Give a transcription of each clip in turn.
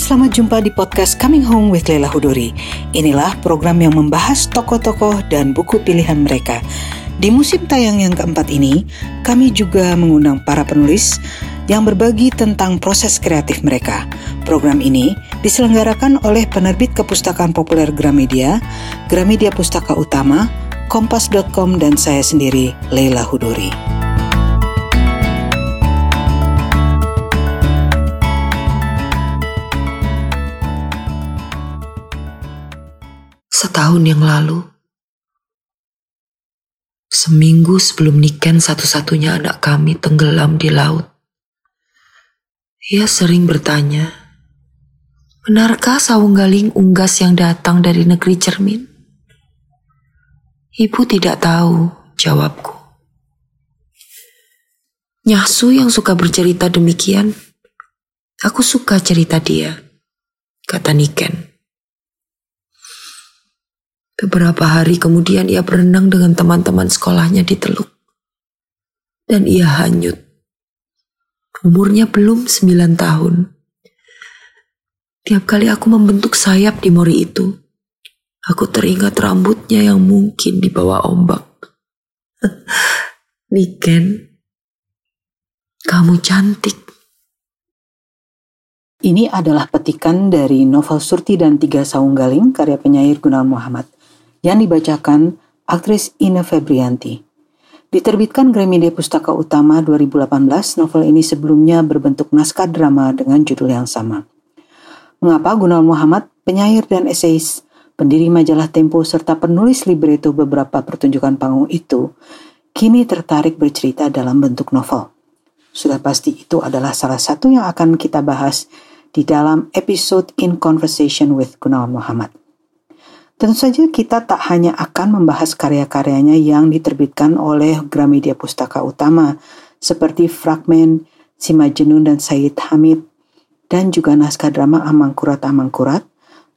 selamat jumpa di podcast Coming Home with Leila Hudori. Inilah program yang membahas tokoh-tokoh dan buku pilihan mereka. Di musim tayang yang keempat ini, kami juga mengundang para penulis yang berbagi tentang proses kreatif mereka. Program ini diselenggarakan oleh penerbit kepustakaan populer Gramedia, Gramedia Pustaka Utama, Kompas.com dan saya sendiri, Leila Hudori. Setahun yang lalu, seminggu sebelum Niken satu-satunya anak kami tenggelam di laut. Ia sering bertanya, benarkah saung galing unggas yang datang dari negeri cermin? Ibu tidak tahu, jawabku. Nyahsu yang suka bercerita demikian, aku suka cerita dia, kata Niken. Beberapa hari kemudian ia berenang dengan teman-teman sekolahnya di teluk. Dan ia hanyut. Umurnya belum sembilan tahun. Tiap kali aku membentuk sayap di mori itu, aku teringat rambutnya yang mungkin dibawa ombak. Niken, kamu cantik. Ini adalah petikan dari novel Surti dan Tiga Saung Galing karya penyair Gunawan Muhammad yang dibacakan aktris Ina Febrianti. Diterbitkan Gramedia Pustaka Utama 2018, novel ini sebelumnya berbentuk naskah drama dengan judul yang sama. Mengapa Gunawan Muhammad, penyair dan eseis, pendiri majalah Tempo serta penulis libretto beberapa pertunjukan panggung itu, kini tertarik bercerita dalam bentuk novel? Sudah pasti itu adalah salah satu yang akan kita bahas di dalam episode In Conversation with Gunawan Muhammad. Tentu saja kita tak hanya akan membahas karya-karyanya yang diterbitkan oleh Gramedia Pustaka Utama seperti Fragmen, Si Majnun dan Said Hamid, dan juga naskah drama Amangkurat Amangkurat,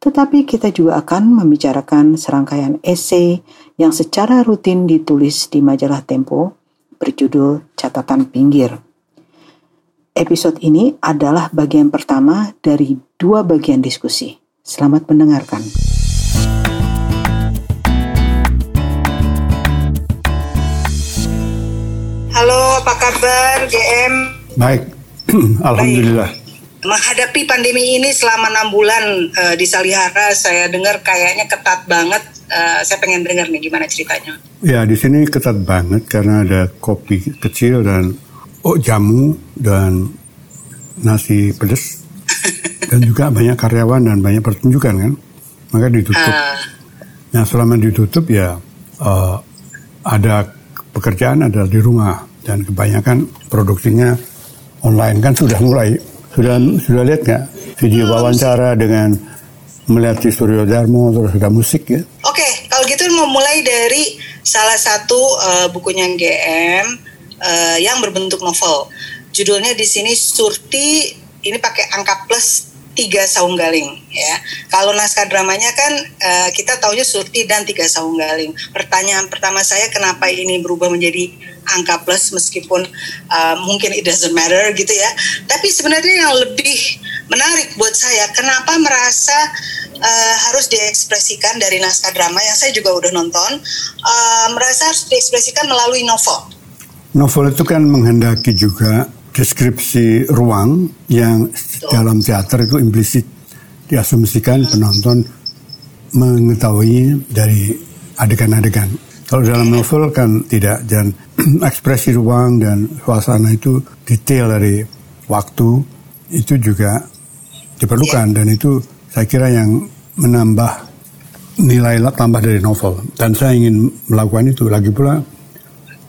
tetapi kita juga akan membicarakan serangkaian esai yang secara rutin ditulis di majalah Tempo berjudul Catatan Pinggir. Episode ini adalah bagian pertama dari dua bagian diskusi. Selamat mendengarkan. Halo, apa kabar GM? Baik, Alhamdulillah. Baik. Menghadapi pandemi ini selama enam bulan uh, di Salihara, saya dengar kayaknya ketat banget. Uh, saya pengen dengar nih gimana ceritanya. Ya, di sini ketat banget karena ada kopi kecil dan oh jamu dan nasi pedas dan juga banyak karyawan dan banyak pertunjukan kan, maka ditutup. Uh. Nah, selama ditutup ya uh, ada pekerjaan adalah di rumah. Dan kebanyakan produksinya online. Kan sudah mulai. Sudah sudah lihat nggak? Video wawancara dengan melihat di Suryo Darmo terus ada musik ya. Oke, okay, kalau gitu mau mulai dari salah satu uh, bukunya GM uh, eh, yang berbentuk novel. Judulnya di sini Surti ini pakai angka plus tiga saung galing ya. Kalau naskah dramanya kan uh, kita taunya Surti dan tiga saung galing. Pertanyaan pertama saya kenapa ini berubah menjadi angka plus meskipun uh, mungkin it doesn't matter gitu ya. Tapi sebenarnya yang lebih menarik buat saya kenapa merasa uh, harus diekspresikan dari naskah drama yang saya juga udah nonton uh, merasa harus diekspresikan melalui novel. Novel itu kan menghendaki juga deskripsi ruang yang dalam teater itu implisit diasumsikan penonton mengetahui dari adegan-adegan. Kalau dalam novel kan tidak dan ekspresi ruang dan suasana itu detail dari waktu itu juga diperlukan. Dan itu saya kira yang menambah nilai tambah dari novel. Dan saya ingin melakukan itu. Lagi pula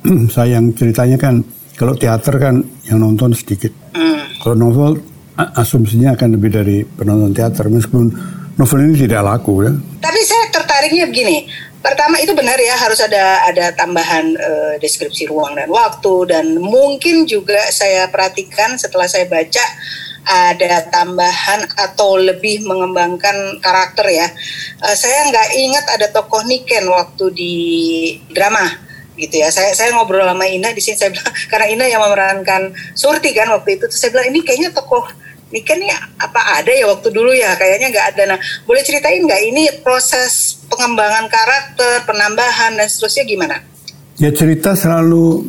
saya yang ceritanya kan kalau teater kan yang nonton sedikit. Hmm. Kalau novel asumsinya akan lebih dari penonton teater meskipun novel ini tidak laku ya. Tapi saya tertariknya begini. Pertama itu benar ya harus ada ada tambahan uh, deskripsi ruang dan waktu dan mungkin juga saya perhatikan setelah saya baca ada tambahan atau lebih mengembangkan karakter ya. Uh, saya nggak ingat ada tokoh Niken waktu di drama gitu ya. Saya saya ngobrol sama Ina di sini saya bilang karena Ina yang memerankan Surti kan waktu itu, terus saya bilang ini kayaknya tokoh Niken nih apa ada ya waktu dulu ya kayaknya nggak ada. Nah boleh ceritain nggak ini proses pengembangan karakter, penambahan dan seterusnya gimana? Ya cerita selalu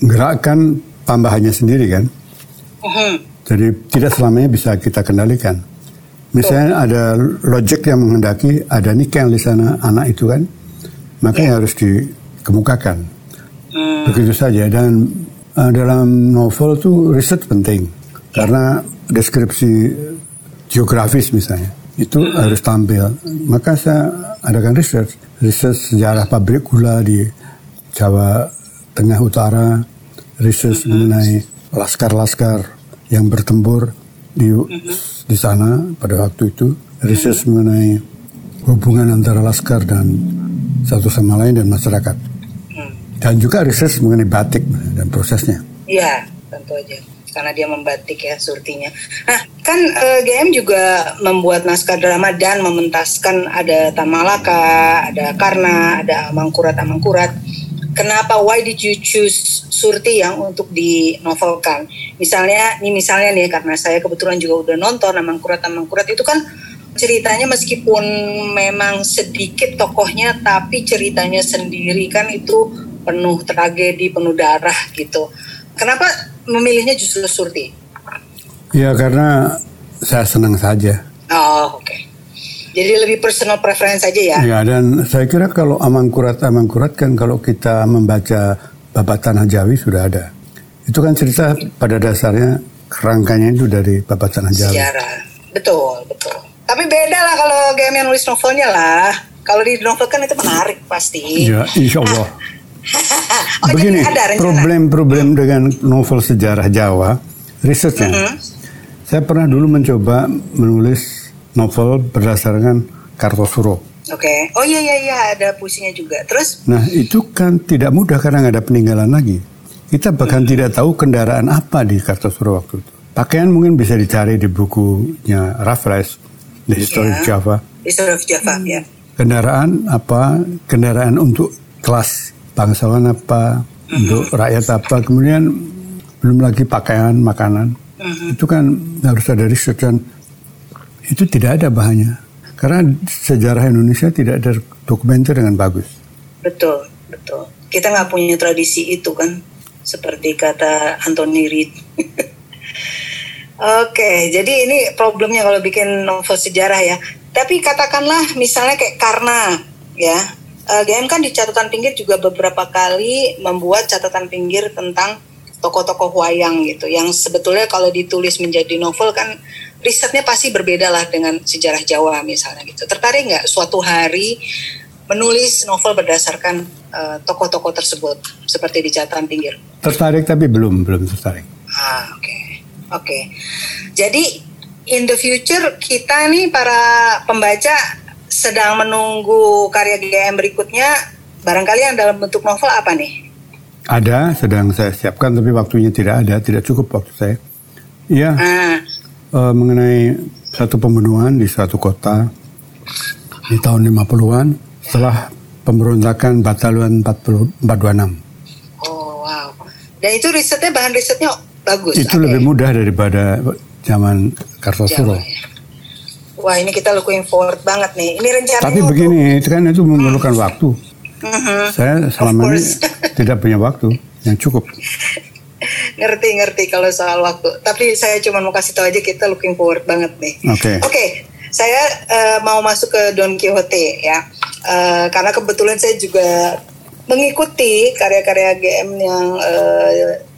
menggerakkan tambahannya sendiri kan. Uh-huh. Jadi tidak selamanya bisa kita kendalikan. Misalnya ada logic yang menghendaki ada nikah di sana anak itu kan, maka yeah. harus dikemukakan. Hmm. Begitu saja dan uh, dalam novel tuh riset penting karena deskripsi geografis misalnya itu hmm. harus tampil. Maka saya adakan riset, riset sejarah pabrik gula di Jawa Tengah Utara, riset hmm. mengenai laskar-laskar yang bertempur di hmm di sana pada waktu itu riset mengenai hubungan antara laskar dan satu sama lain dan masyarakat hmm. dan juga riset mengenai batik dan prosesnya. Iya tentu aja karena dia membatik ya surtinya. Nah kan e, eh, GM juga membuat naskah drama dan mementaskan ada Tamalaka, ada Karna, ada Amangkurat Amangkurat kenapa why did you choose Surti yang untuk dinovelkan? Misalnya, ini misalnya nih karena saya kebetulan juga udah nonton Amangkurat Amangkurat itu kan ceritanya meskipun memang sedikit tokohnya tapi ceritanya sendiri kan itu penuh tragedi, penuh darah gitu. Kenapa memilihnya justru Surti? Ya karena saya senang saja. Oh, oke. Okay. Jadi lebih personal preference saja ya. Ya dan saya kira kalau amangkurat amangkurat kan kalau kita membaca babat tanah Jawi sudah ada. Itu kan cerita pada dasarnya kerangkanya itu dari babat tanah Jawi. Sejarah. Betul, betul. Tapi beda lah kalau game yang nulis novelnya lah. Kalau di novel kan itu menarik pasti. Ya, insya Allah. oh, Begini, problem-problem dengan novel sejarah Jawa, risetnya. Mm -hmm. Saya pernah dulu mencoba menulis novel berdasarkan Kartosuro. Oke. Okay. Oh iya iya iya ada puisinya juga. Terus? Nah itu kan tidak mudah karena nggak ada peninggalan lagi. Kita bahkan hmm. tidak tahu kendaraan apa di Kartosuro waktu itu. Pakaian mungkin bisa dicari di bukunya Raffles, The History yeah. of Java. History of Java, hmm. ya. Kendaraan apa? Kendaraan untuk kelas bangsawan apa? Hmm. Untuk rakyat apa? Kemudian belum lagi pakaian, makanan. Hmm. Itu kan harus ada riset dan itu tidak ada bahannya. Karena sejarah Indonesia tidak ada dokumenter dengan bagus. Betul, betul. Kita nggak punya tradisi itu kan, seperti kata Anthony Reid. Oke, jadi ini problemnya kalau bikin novel sejarah ya. Tapi katakanlah misalnya kayak karena ya, GM kan di catatan pinggir juga beberapa kali membuat catatan pinggir tentang tokoh-tokoh wayang gitu. Yang sebetulnya kalau ditulis menjadi novel kan risetnya pasti berbeda lah dengan sejarah Jawa misalnya gitu. Tertarik nggak suatu hari menulis novel berdasarkan uh, tokoh-tokoh tersebut seperti di catatan pinggir? Tertarik tapi belum belum tertarik. Ah oke. okay. Oke okay. jadi in the future kita nih para pembaca sedang menunggu karya GM berikutnya barangkali yang dalam bentuk novel apa nih ada, sedang saya siapkan, tapi waktunya tidak ada, tidak cukup waktu saya. Iya, hmm. uh, mengenai satu pembunuhan di suatu kota di tahun 50-an setelah pemberontakan Batalion 40, 426. Oh, wow. Dan itu risetnya, bahan risetnya bagus? Itu okay. lebih mudah daripada zaman Kartosuro. Ya. Wah, ini kita looking forward banget nih. Ini rencananya Tapi begini, itu kan itu memerlukan hmm. waktu. Uh-huh. Saya selama ini tidak punya waktu yang cukup. Ngerti-ngerti kalau soal waktu. Tapi saya cuma mau kasih tahu aja kita looking forward banget nih. Oke. Okay. Oke, okay, saya uh, mau masuk ke Don Quixote ya. Uh, karena kebetulan saya juga mengikuti karya-karya GM yang uh,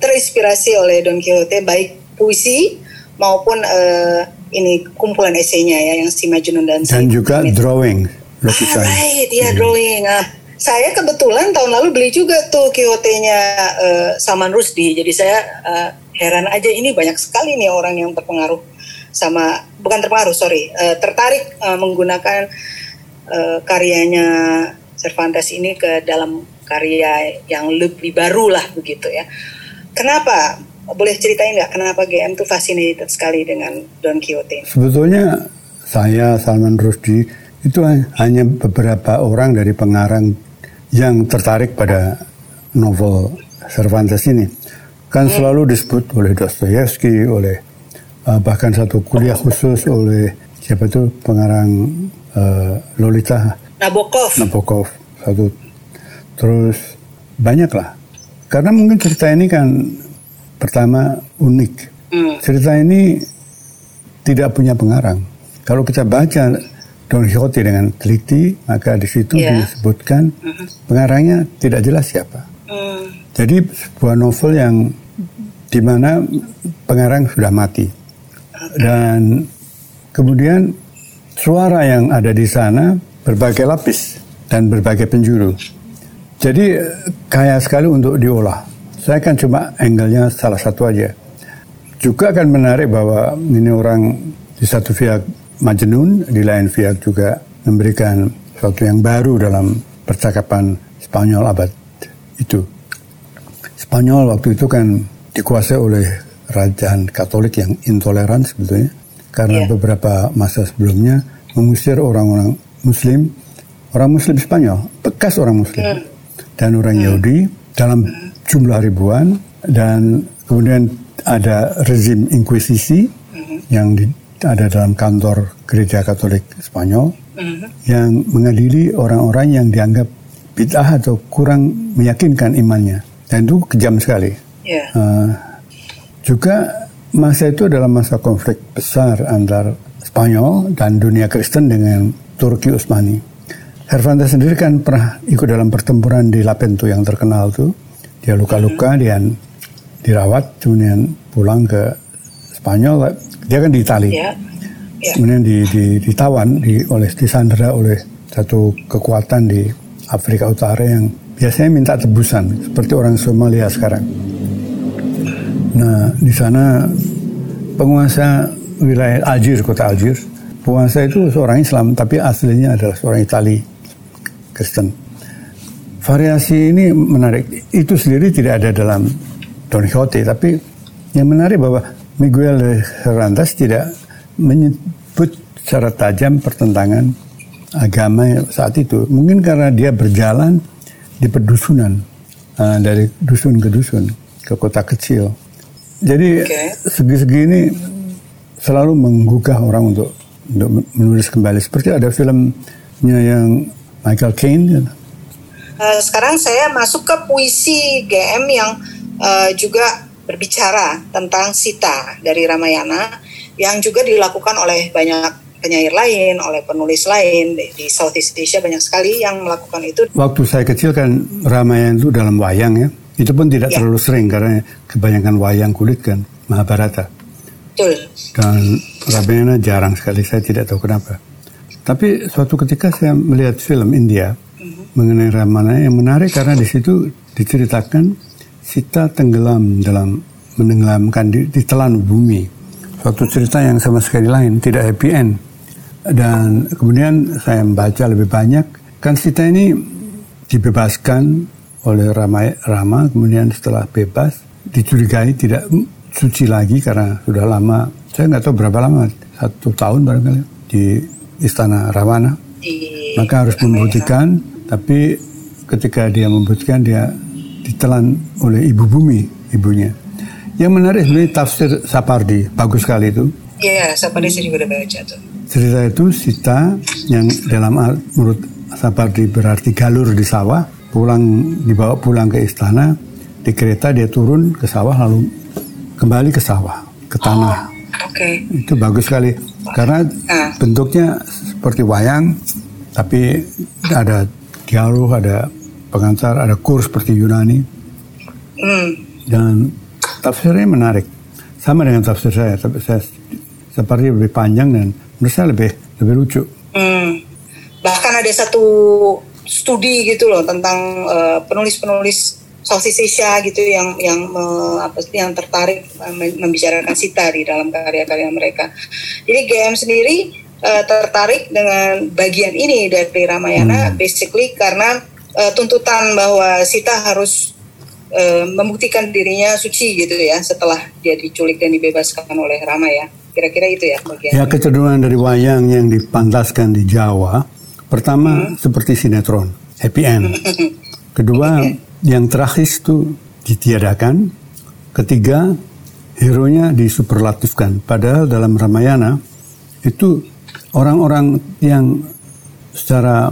terinspirasi oleh Don Quixote baik puisi maupun uh, ini kumpulan esainya ya yang si Majnun dan dan juga drawing lukisan. Ah, right, ya hmm. drawing. Ah, saya kebetulan tahun lalu beli juga tuh Quixote-nya uh, Salman Rusdi. Jadi saya uh, heran aja ini banyak sekali nih orang yang terpengaruh sama bukan terpengaruh sorry uh, tertarik uh, menggunakan uh, karyanya Cervantes ini ke dalam karya yang lebih baru lah begitu ya. Kenapa? Boleh ceritain nggak kenapa GM tuh fascinated sekali dengan Don Quixote? Sebetulnya saya Salman Rusdi itu hanya beberapa orang dari pengarang yang tertarik pada novel Cervantes ini kan hmm. selalu disebut oleh Dostoyevsky, oleh uh, bahkan satu kuliah khusus oleh siapa itu pengarang uh, Lolita Nabokov. Nabokov satu terus banyak lah karena mungkin cerita ini kan pertama unik Hmm. cerita ini tidak punya pengarang kalau kita baca Don Quixote dengan teliti maka di situ Iya. disebutkan pengarangnya tidak jelas siapa Hmm. jadi sebuah novel yang di mana pengarang sudah mati dan kemudian suara yang ada di sana berbagai lapis dan berbagai penjuru. Jadi kaya sekali untuk diolah. Saya kan cuma angle-nya salah satu aja. Juga akan menarik bahwa ini orang di satu pihak Majnun, di lain pihak juga memberikan sesuatu yang baru dalam percakapan Spanyol abad itu. Spanyol waktu itu kan dikuasai oleh kerajaan Katolik yang intoleran sebetulnya karena Iya. beberapa masa sebelumnya mengusir orang-orang Muslim, orang Muslim Spanyol, bekas orang Muslim dan orang Yahudi dalam jumlah ribuan dan kemudian ada rezim inkuisisi yang di- ada dalam kantor gereja Katolik Spanyol yang mengadili orang-orang yang dianggap bid'ah atau kurang meyakinkan imannya dan itu kejam sekali. Uh, juga masa itu adalah masa konflik besar antar Spanyol dan dunia Kristen dengan Turki Utsmani. Hervanta sendiri kan pernah ikut dalam pertempuran di Lapento yang terkenal tuh. Dia luka-luka, dia dirawat, kemudian pulang ke Spanyol. Dia kan di Itali. Ya. Ya. Kemudian di, di, ditawan di, oleh disandera oleh satu kekuatan di Afrika Utara yang biasanya minta tebusan seperti orang Somalia sekarang. Nah, di sana penguasa wilayah Algiers, kota Algiers, penguasa itu seorang Islam, tapi aslinya adalah seorang Itali Kristen. Variasi ini menarik. Itu sendiri tidak ada dalam Don Quixote, tapi yang menarik bahwa Miguel de Cervantes tidak menyebut secara tajam pertentangan agama saat itu. Mungkin karena dia berjalan di pedusunan uh, dari dusun ke dusun ke kota kecil. Jadi segi-segi ini selalu menggugah orang untuk untuk menulis kembali. Seperti ada filmnya yang Michael Caine, Eh, sekarang saya masuk ke puisi GM yang eh, juga berbicara tentang Sita dari Ramayana yang juga dilakukan oleh banyak penyair lain, oleh penulis lain di, di Southeast Asia banyak sekali yang melakukan itu. Waktu saya kecil kan Ramayana itu dalam wayang ya. Itu pun tidak Ya. terlalu sering karena kebanyakan wayang kulit kan Mahabharata. Betul. Dan Ramayana jarang sekali saya tidak tahu kenapa. Tapi suatu ketika saya melihat film India mengenai Ramayana yang menarik karena di situ diceritakan Sita tenggelam dalam menenggelamkan di, ditelan bumi. Suatu cerita yang sama sekali lain, tidak happy end. Dan kemudian saya membaca lebih banyak, kan Sita ini dibebaskan oleh Rama, Rama kemudian setelah bebas dicurigai tidak suci lagi karena sudah lama, saya nggak tahu berapa lama, satu tahun barangkali di istana Ravana. Di Maka harus membuktikan, tapi ketika dia membuktikan dia ditelan oleh ibu bumi, ibunya. Yang menarik sebenarnya tafsir Sapardi, bagus sekali itu. Iya, siapa di sini udah baca tuh. Cerita itu Sita yang dalam al- menurut Sapardi berarti galur di sawah, pulang dibawa pulang ke istana, di kereta dia turun ke sawah lalu kembali ke sawah, ke tanah. Oke. Itu bagus sekali karena Ah. bentuknya seperti wayang, tapi ada dialog, ada pengantar, ada kurs seperti Yunani Hmm. dan tafsirnya menarik. Sama dengan tafsir saya, tapi saya seperti lebih panjang dan menurut saya lebih lebih lucu. Hmm. Bahkan ada satu studi gitu loh tentang eh, penulis-penulis Southeast Asia gitu yang yang me- apa sih, yang tertarik eh, mem- membicarakan Sita di dalam karya-karya mereka. Jadi GM sendiri eh, tertarik dengan bagian ini dari Ramayana basically karena eh, tuntutan bahwa Sita harus eh, membuktikan dirinya suci gitu ya setelah dia diculik dan dibebaskan oleh Rama ya. Kira-kira itu ya bagian. Ya kecenderungan dari wayang yang dipantaskan di Jawa, pertama seperti sinetron, happy end. Kedua, yang terakhir itu ditiadakan. Ketiga, hero-nya disuperlatifkan. Padahal dalam Ramayana itu orang-orang yang secara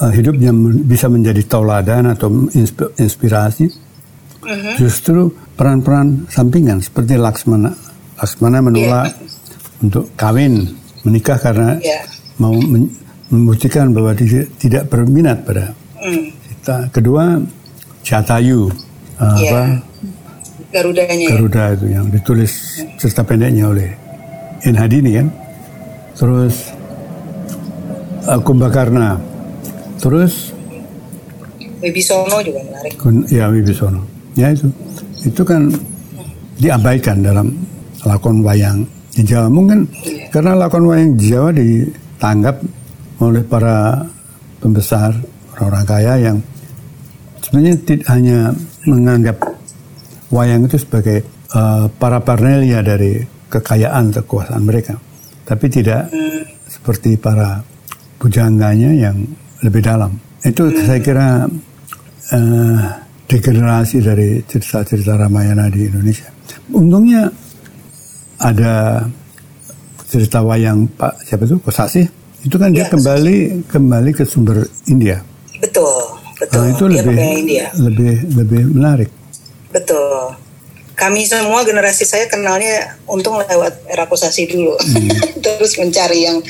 uh, hidupnya bisa menjadi tauladan atau inspirasi, uh-huh. justru peran-peran sampingan seperti Laksmana. Laksmana menolak yeah. untuk kawin, menikah karena yeah. mau men- membuktikan bahwa dia tidak berminat pada mm. kita. Kedua, Jatayu, uh, yeah. apa? Garudanya. Ya? Garuda itu yang ditulis cerita pendeknya oleh Enhadini kan. Terus uh, Kumbakarna. Terus Wibisono juga menarik. Ya Wibisono. Ya itu. Itu kan diabaikan dalam lakon wayang di Jawa. Mungkin iya. karena lakon wayang di Jawa ditanggap oleh para pembesar orang-orang kaya yang sebenarnya tidak hanya menganggap wayang itu sebagai uh, para parnelia dari kekayaan kekuasaan mereka, tapi tidak hmm. seperti para pujangganya yang lebih dalam. Itu hmm. saya kira uh, degenerasi dari cerita-cerita Ramayana di Indonesia. Untungnya ada cerita wayang Pak siapa itu Kosasi itu kan ya, dia kembali kembali ke sumber India. Betul, betul. Nah, itu dia lebih India. lebih lebih menarik. Betul. Kami semua generasi saya kenalnya untung lewat era Kosasi dulu, hmm. terus mencari yang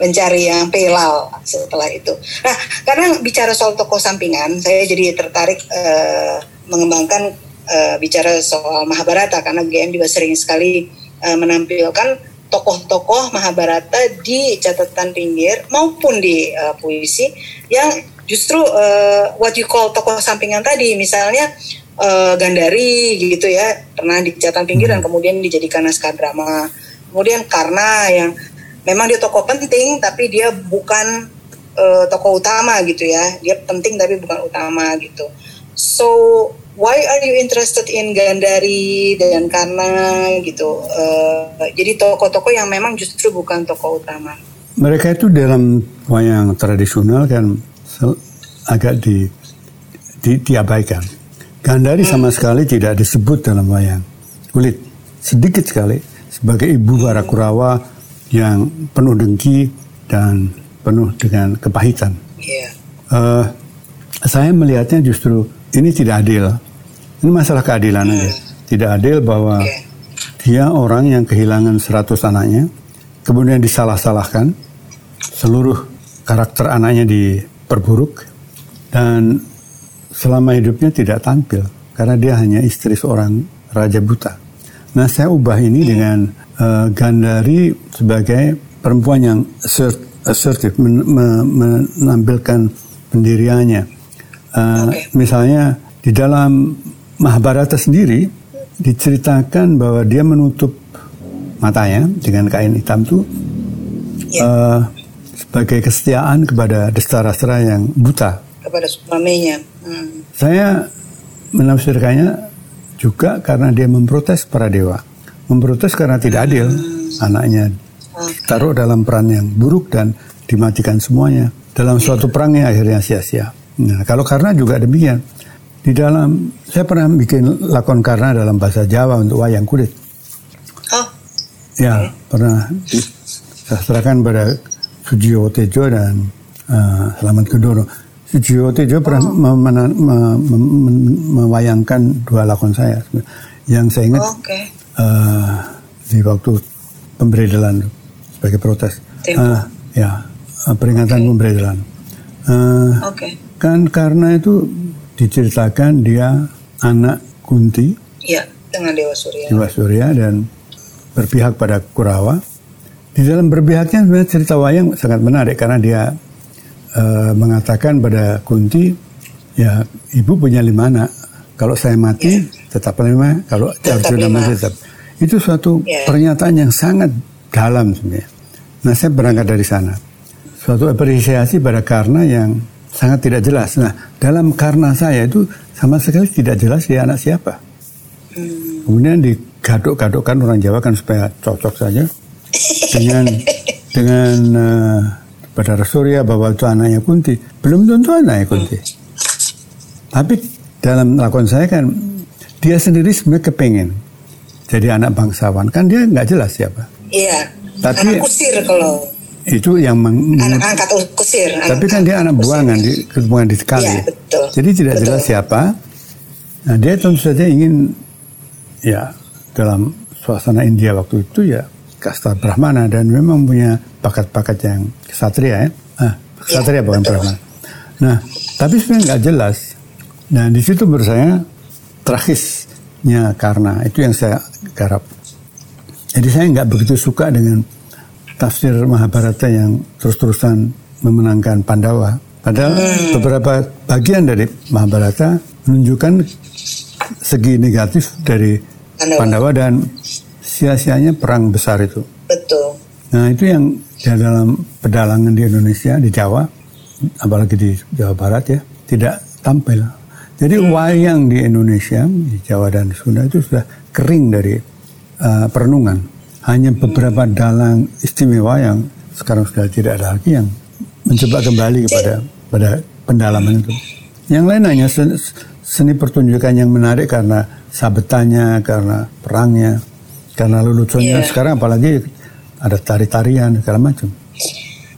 mencari yang pelal setelah itu. Nah, karena bicara soal tokoh sampingan, saya jadi tertarik uh, mengembangkan uh, bicara soal Mahabharata karang GM juga sering sekali uh, menampilkan tokoh-tokoh Mahabharata di catatan pinggir maupun di uh, puisi yang justru uh, what you call tokoh sampingan tadi misalnya uh, Gandari gitu ya pernah di catatan pinggir dan hmm. kemudian dijadikan naskah drama. Kemudian Karna yang memang dia tokoh penting tapi dia bukan uh, tokoh utama gitu ya. Dia penting tapi bukan utama gitu. So why are you interested in Gandari dan Karna gitu? Uh, jadi tokoh-tokoh yang memang justru bukan tokoh utama. Mereka itu dalam wayang tradisional kan agak di, di diabaikan Gandari sama sekali tidak disebut dalam wayang kulit sedikit sekali sebagai ibu para Kurawa yang penuh dengki dan penuh dengan kepahitan. Yeah. Iya. Uh, saya melihatnya justru ini tidak adil. Ini masalah keadilan aja. Tidak adil bahwa okay. dia orang yang kehilangan 100 anaknya, kemudian disalah-salahkan, seluruh karakter anaknya diperburuk, dan selama hidupnya tidak tampil karena dia hanya istri seorang raja buta. Nah, saya ubah ini hmm. dengan uh, Gandari sebagai perempuan yang assert, assertif, men, men, menampilkan pendiriannya Uh, okay. Misalnya di dalam Mahabharata sendiri diceritakan bahwa dia menutup matanya dengan kain hitam itu yeah. Uh, sebagai kesetiaan kepada destra-destra yang buta. Kepada suaminya. Hmm. Saya menafsirkannya juga karena dia memprotes para dewa. Memprotes karena tidak adil hmm. anaknya okay. taruh dalam peran yang buruk dan dimatikan semuanya. Dalam suatu perang yang akhirnya sia-sia. Nah, kalau karena juga demikian. Di dalam saya pernah bikin lakon karena dalam bahasa Jawa untuk wayang kulit. Oh. Ya, okay. pernah disastrakan pada Sujiwo Tejo dan uh, Selamat Kedono. Sujiwo Tejo pernah oh. mewayangkan dua lakon saya. Yang saya ingat oh, okay. uh, di waktu pemberedelan sebagai protes. Uh, ya, peringatan okay. pemberedelan. Uh. Okay. Kan karena itu diceritakan dia anak Kunti. Iya, dengan Dewa Surya. Dewa Surya dan berpihak pada Kurawa. Di dalam berpihaknya sebenarnya cerita wayang sangat menarik karena dia uh, mengatakan pada Kunti, ya ibu punya lima anak. Kalau saya mati ya. tetap lima, kalau Arjuna mati tetap. Itu suatu ya. pernyataan yang sangat dalam sebenarnya. Nah saya berangkat dari sana. Suatu apresiasi pada karena yang sangat tidak jelas. Nah, dalam karena saya itu sama sekali tidak jelas dia anak siapa. Hmm. Kemudian digaduk-gadukkan orang Jawa kan supaya cocok saja dengan dengan uh, pada Surya bahwa itu anaknya Kunti. Belum tentu anaknya Kunti. Hmm. Tapi dalam lakon saya kan dia sendiri sebenarnya kepengen jadi anak bangsawan kan dia nggak jelas siapa. Iya. Tapi- anak kusir kalau Itu yang meng- anak angkat kusir. tapi kan dia anak buangan di buangan di sekali. Iya, betul. Jadi tidak Betul. jelas siapa. Nah, dia tentu saja ingin ya dalam suasana India waktu itu ya kasta Brahmana dan memang punya bakat-bakat yang kesatria ya. Ah, kesatria Iya, bukan betul. Brahmana. Nah, tapi sebenarnya nggak jelas. Nah, di situ menurut saya tragisnya karena itu yang saya garap. Jadi saya nggak begitu suka dengan tafsir Mahabharata yang terus-terusan memenangkan Pandawa. Padahal beberapa bagian dari Mahabharata menunjukkan segi negatif dari. Pandawa, dan sia-sianya perang besar itu. Betul. Nah itu yang di dalam pedalangan di Indonesia, di Jawa, apalagi di Jawa Barat ya, tidak tampil. Jadi wayang di Indonesia, di Jawa dan Sunda itu sudah kering dari uh, perenungan. Hanya beberapa dalang istimewa yang sekarang sudah tidak ada lagi yang mencoba kembali kepada pada pendalaman itu. Yang lain hanya sen- seni pertunjukan yang menarik karena sabetannya, karena perangnya, karena leluconnya. Iya. Sekarang apalagi ada tari-tarian segala macam.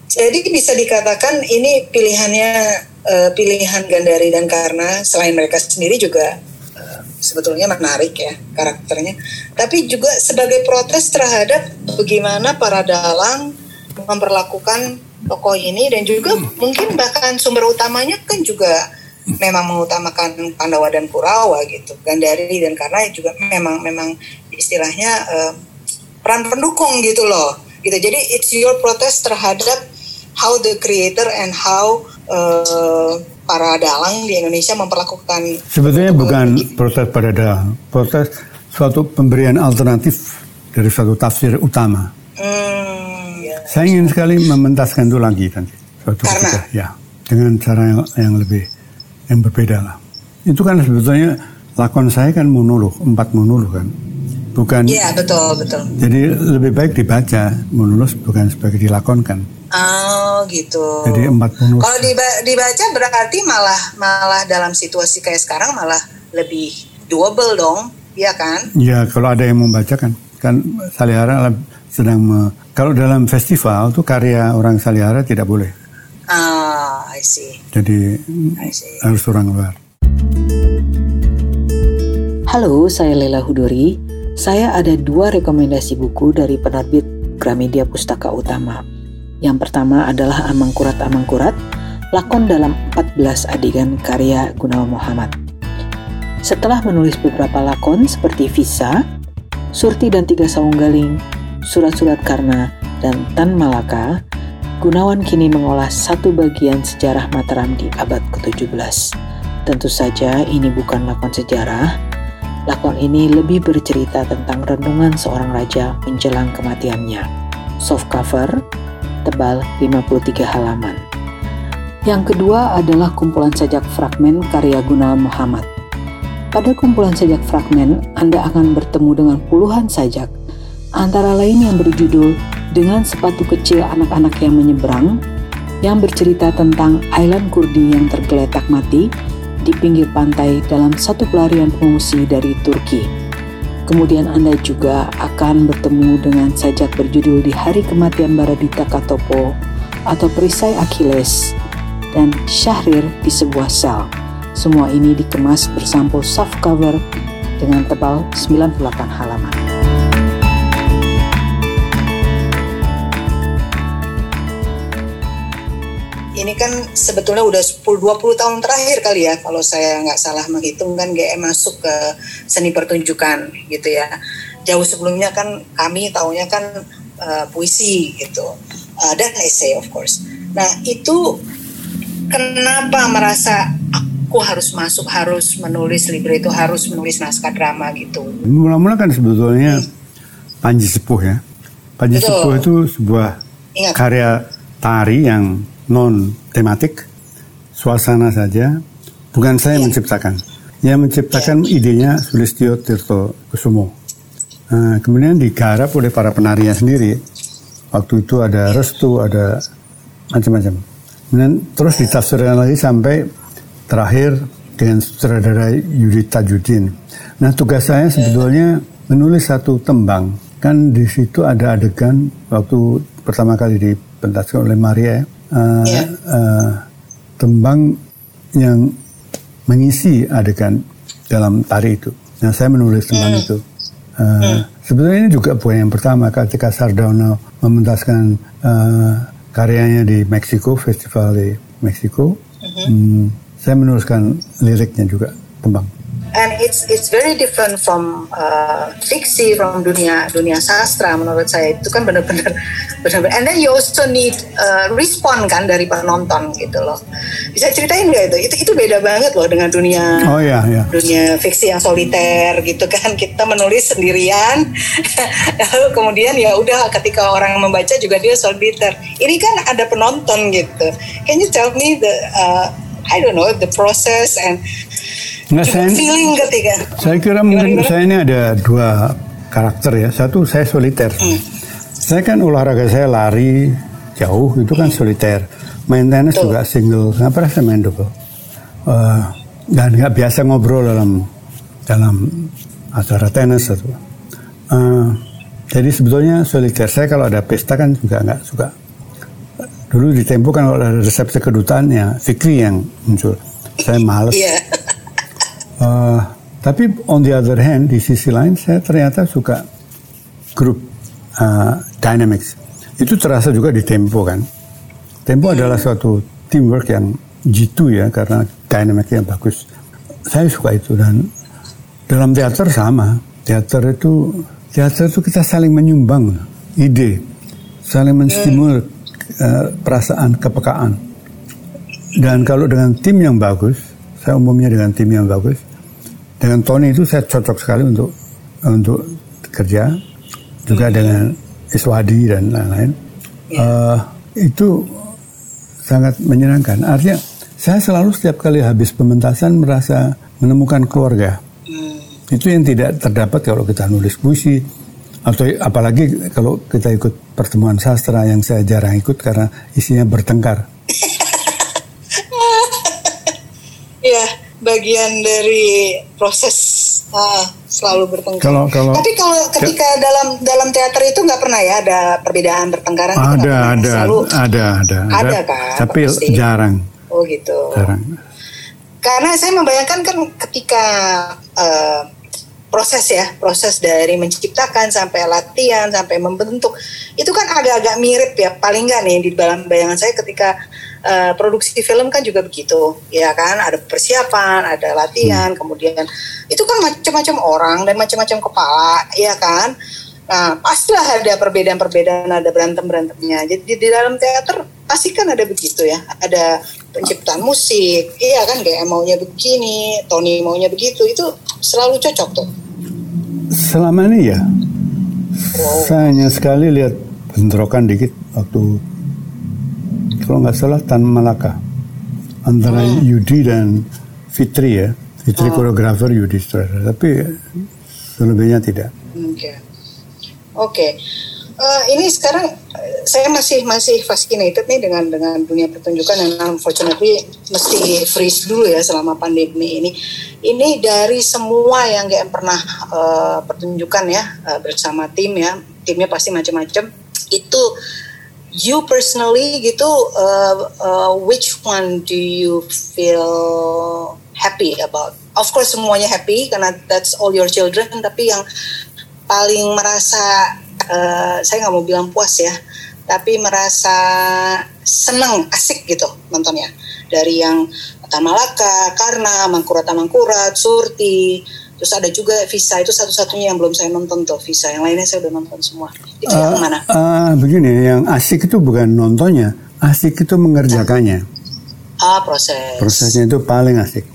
Jadi bisa dikatakan ini pilihannya eh, pilihan Gandari dan Karna selain mereka sendiri juga eh, sebetulnya menarik ya karakternya. Tapi juga sebagai protes terhadap bagaimana para dalang memperlakukan tokoh ini dan juga mungkin bahkan sumber utamanya kan juga memang mengutamakan Pandawa dan Kurawa gitu. Gandari dan Karna juga memang memang istilahnya eh, peran pendukung gitu loh. Gitu. Jadi it's your protest terhadap how the creator and how eh, para dalang di Indonesia memperlakukan Sebetulnya bukan protes pada dalang, protes suatu pemberian alternatif dari suatu tafsir utama. Hmm, ya. Saya ingin sekali mementaskan itu lagi nanti suatu Karena? ketika, ya dengan cara yang, yang lebih yang berbeda lah. Itu kan sebetulnya lakon saya kan monolog, empat monolog kan, bukan. Iya betul betul. Jadi lebih baik dibaca monolog bukan sebagai dilakonkan. Oh gitu. Jadi empat monolog. Kalau diba- dibaca berarti malah malah dalam situasi kayak sekarang malah lebih doable dong, ya kan? Ya kalau ada yang membacakan kan Salihara sedang me- kalau dalam festival tuh karya orang Salihara tidak boleh. Ah, I see, Jadi I see. harus orang luar. Halo, saya Lela Hudori. Saya ada dua rekomendasi buku dari penerbit Gramedia Pustaka Utama. Yang pertama adalah Amangkurat Amangkurat, lakon dalam 14 adegan karya Gunawan Muhammad. Setelah menulis beberapa lakon seperti Visa, Surti dan Tiga Saung Galing, Surat-Surat Karna, dan Tan Malaka, Gunawan kini mengolah satu bagian sejarah Mataram di abad ke-17. Tentu saja ini bukan lakon sejarah, Lakon ini lebih bercerita tentang renungan seorang raja menjelang kematiannya. Soft cover, tebal 53 halaman. Yang kedua adalah kumpulan sajak fragmen karya Gunawan Muhammad. Pada kumpulan sajak fragmen, Anda akan bertemu dengan puluhan sajak, antara lain yang berjudul Dengan Sepatu Kecil Anak-Anak yang Menyeberang, yang bercerita tentang island Kurdi yang tergeletak mati di pinggir pantai dalam satu pelarian pengungsi dari Turki. Kemudian Anda juga akan bertemu dengan sajak berjudul Di Hari Kematian Baradita Katopo atau Perisai Achilles dan Syahrir di sebuah sel. Semua ini dikemas bersampul soft cover dengan tebal 98 halaman. Ini kan sebetulnya udah 10-20 tahun terakhir kali ya kalau saya nggak salah menghitung kan GM masuk ke seni pertunjukan gitu ya. Jauh sebelumnya kan kami taunya kan eh, puisi gitu Eh, dan essay of course. Nah itu kenapa merasa aku harus masuk harus menulis libretto harus menulis naskah drama gitu. Mula-mula kan sebetulnya Panji Sepuh ya. Panji Betul. Sepuh itu sebuah Ingat. karya tari yang non tematik, suasana saja. Bukan saya Iya. menciptakan. Yang menciptakan idenya Sulistyo Tirto Kusumo. Nah, kemudian digarap oleh para penarinya sendiri. Waktu itu ada restu, ada macam-macam. Kemudian terus ditafsirkan lagi sampai terakhir dengan sutradara Yudi Tajudin. Nah tugas saya sebetulnya menulis satu tembang. Kan di situ ada adegan waktu pertama kali dipentaskan oleh Maria, uh, yeah. uh, tembang yang mengisi adegan dalam tari itu. Nah, saya menulis tembang mm. itu. Uh, mm. Sebetulnya ini juga bukan yang pertama ketika Sardono mementaskan uh, karyanya di Meksiko, festival di Meksiko. Mm-hmm. Hmm, saya menuliskan liriknya juga tembang and it's it's very different from uh, fiksi from dunia dunia sastra menurut saya. Itu kan benar-benar benar and then you also need uh, respon kan dari penonton gitu loh. Bisa ceritain nggak itu? Itu itu beda banget loh dengan dunia oh, iya, iya. dunia fiksi yang soliter gitu kan. Kita menulis sendirian. Lalu kemudian ya udah ketika orang membaca juga dia soliter. Ini kan ada penonton gitu. Can you tell me the uh, I don't know the process and Nggak, saya, feeling ketika. Saya kira mungkin gimana? saya ini ada dua karakter ya. Satu saya soliter. Hmm. Saya kan olahraga saya lari jauh itu kan hmm. soliter. Main tenis Tuh. juga single. Nggak pernah saya main double. Uh, dan nggak biasa ngobrol dalam dalam acara tenis atau. Uh, jadi sebetulnya soliter saya kalau ada pesta kan juga nggak suka. Dulu di Tempo kan kalau ada resepsi kedutaan ya Fikri yang muncul. Saya males. Yeah. Uh, tapi on the other hand, di sisi lain saya ternyata suka grup uh, dynamics. Itu terasa juga di Tempo kan. Tempo hmm. adalah suatu teamwork yang jitu ya karena dynamicnya bagus. Saya suka itu dan dalam teater sama. Teater itu teater itu kita saling menyumbang ide, saling menstimul uh, perasaan kepekaan. Dan kalau dengan tim yang bagus, saya umumnya dengan tim yang bagus, dengan Tony itu saya cocok sekali untuk untuk kerja juga hmm. dengan Iswadi dan lain-lain yeah. Ya. uh, itu sangat menyenangkan artinya saya selalu setiap kali habis pementasan merasa menemukan keluarga hmm. itu yang tidak terdapat kalau kita nulis puisi atau apalagi kalau kita ikut pertemuan sastra yang saya jarang ikut karena isinya bertengkar. Iya bagian dari proses uh, selalu bertengkar. Kalau, kalau, Tapi kalau ketika ke, dalam dalam teater itu nggak pernah ya ada perbedaan bertengkaran? Ada, ada, selalu, ada, ada, ada, ada kan? Tapi pasti. jarang. Oh gitu. Jarang. Karena saya membayangkan kan ketika uh, proses ya, proses dari menciptakan sampai latihan sampai membentuk itu kan agak-agak mirip ya, paling nggak nih di dalam bayangan saya ketika uh, produksi film kan juga begitu, ya kan? Ada persiapan, ada latihan, hmm. kemudian itu kan macam-macam orang dan macam-macam kepala, ya kan? Nah, pastilah ada perbedaan-perbedaan, ada berantem-berantemnya. Jadi di dalam teater pasti kan ada begitu ya. Ada penciptaan musik, iya kan kayak maunya begini, Tony maunya begitu, itu selalu cocok tuh. Selama ini ya, wow. saya hanya sekali lihat bentrokan dikit waktu kalau nggak salah Tan Malaka antara hmm. Yudi dan Fitri ya Fitri oh. koreografer Yudi sutradara tapi selebihnya tidak. Oke, okay. oke. Okay. Uh, eh, ini sekarang uh, saya masih masih fascinated nih dengan dengan dunia pertunjukan yang unfortunately mesti freeze dulu ya selama pandemi ini. Ini dari semua yang kayak pernah uh, pertunjukan ya uh, bersama tim ya, timnya pasti macam-macam. Itu you personally gitu uh, uh, which one do you feel happy about? Of course semuanya happy karena that's all your children tapi yang paling merasa uh, saya nggak mau bilang puas ya tapi merasa senang asik gitu nontonnya. Dari yang Tamalaka, Karna, Mangkurat Mangkurat, Surti, Terus ada juga Visa itu satu-satunya yang belum saya nonton tuh Visa. Yang lainnya saya udah nonton semua. Itu uh, yang mana? Uh, begini, yang asik itu bukan nontonnya, asik itu mengerjakannya. Ah proses. Prosesnya itu paling asik.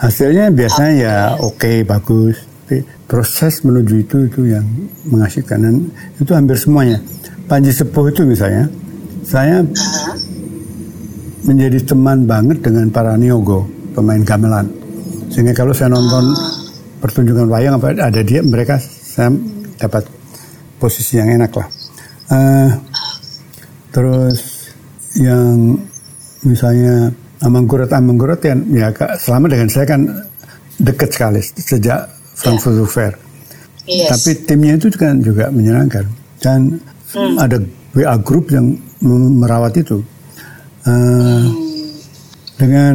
Hasilnya biasanya okay. ya oke okay, bagus. Tapi proses menuju itu itu yang mengasyikkan dan itu hampir semuanya. Panji Sepuh itu misalnya, saya uh -huh. menjadi teman banget dengan para niogo pemain gamelan. Sehingga kalau saya nonton uh pertunjukan wayang apa ada dia mereka saya dapat posisi yang enak lah. Uh, terus yang misalnya Amangkurat Amangkurat yang ya selama dengan saya kan dekat sekali sejak Frankfurt yeah. Fair. Yes. Tapi timnya itu kan juga menyenangkan dan Hmm. ada WA grup yang merawat itu. Uh, Hmm. Dengan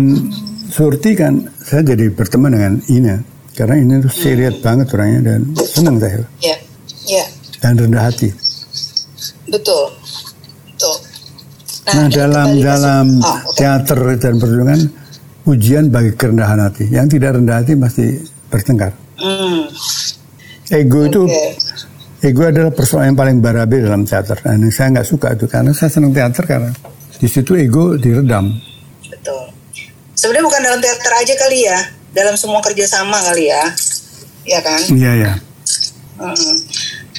Surti kan saya jadi berteman dengan Ina karena Ina itu serius banget orangnya dan senang saya Ya, ya, dan rendah hati. betul, betul. Nah, ini dalam dalam Oh, oke. teater dan pertunjukan ujian bagi kerendahan hati. Yang tidak rendah hati pasti bertengkar. Hmm, Ego itu oke. ego adalah persoalan yang paling barabe dalam teater. Dan saya nggak suka itu karena saya senang teater karena di situ ego diredam. Betul. Sebenarnya bukan dalam teater aja kali ya, dalam semua kerjasama kali ya, ya kan? Iya ya. Mm.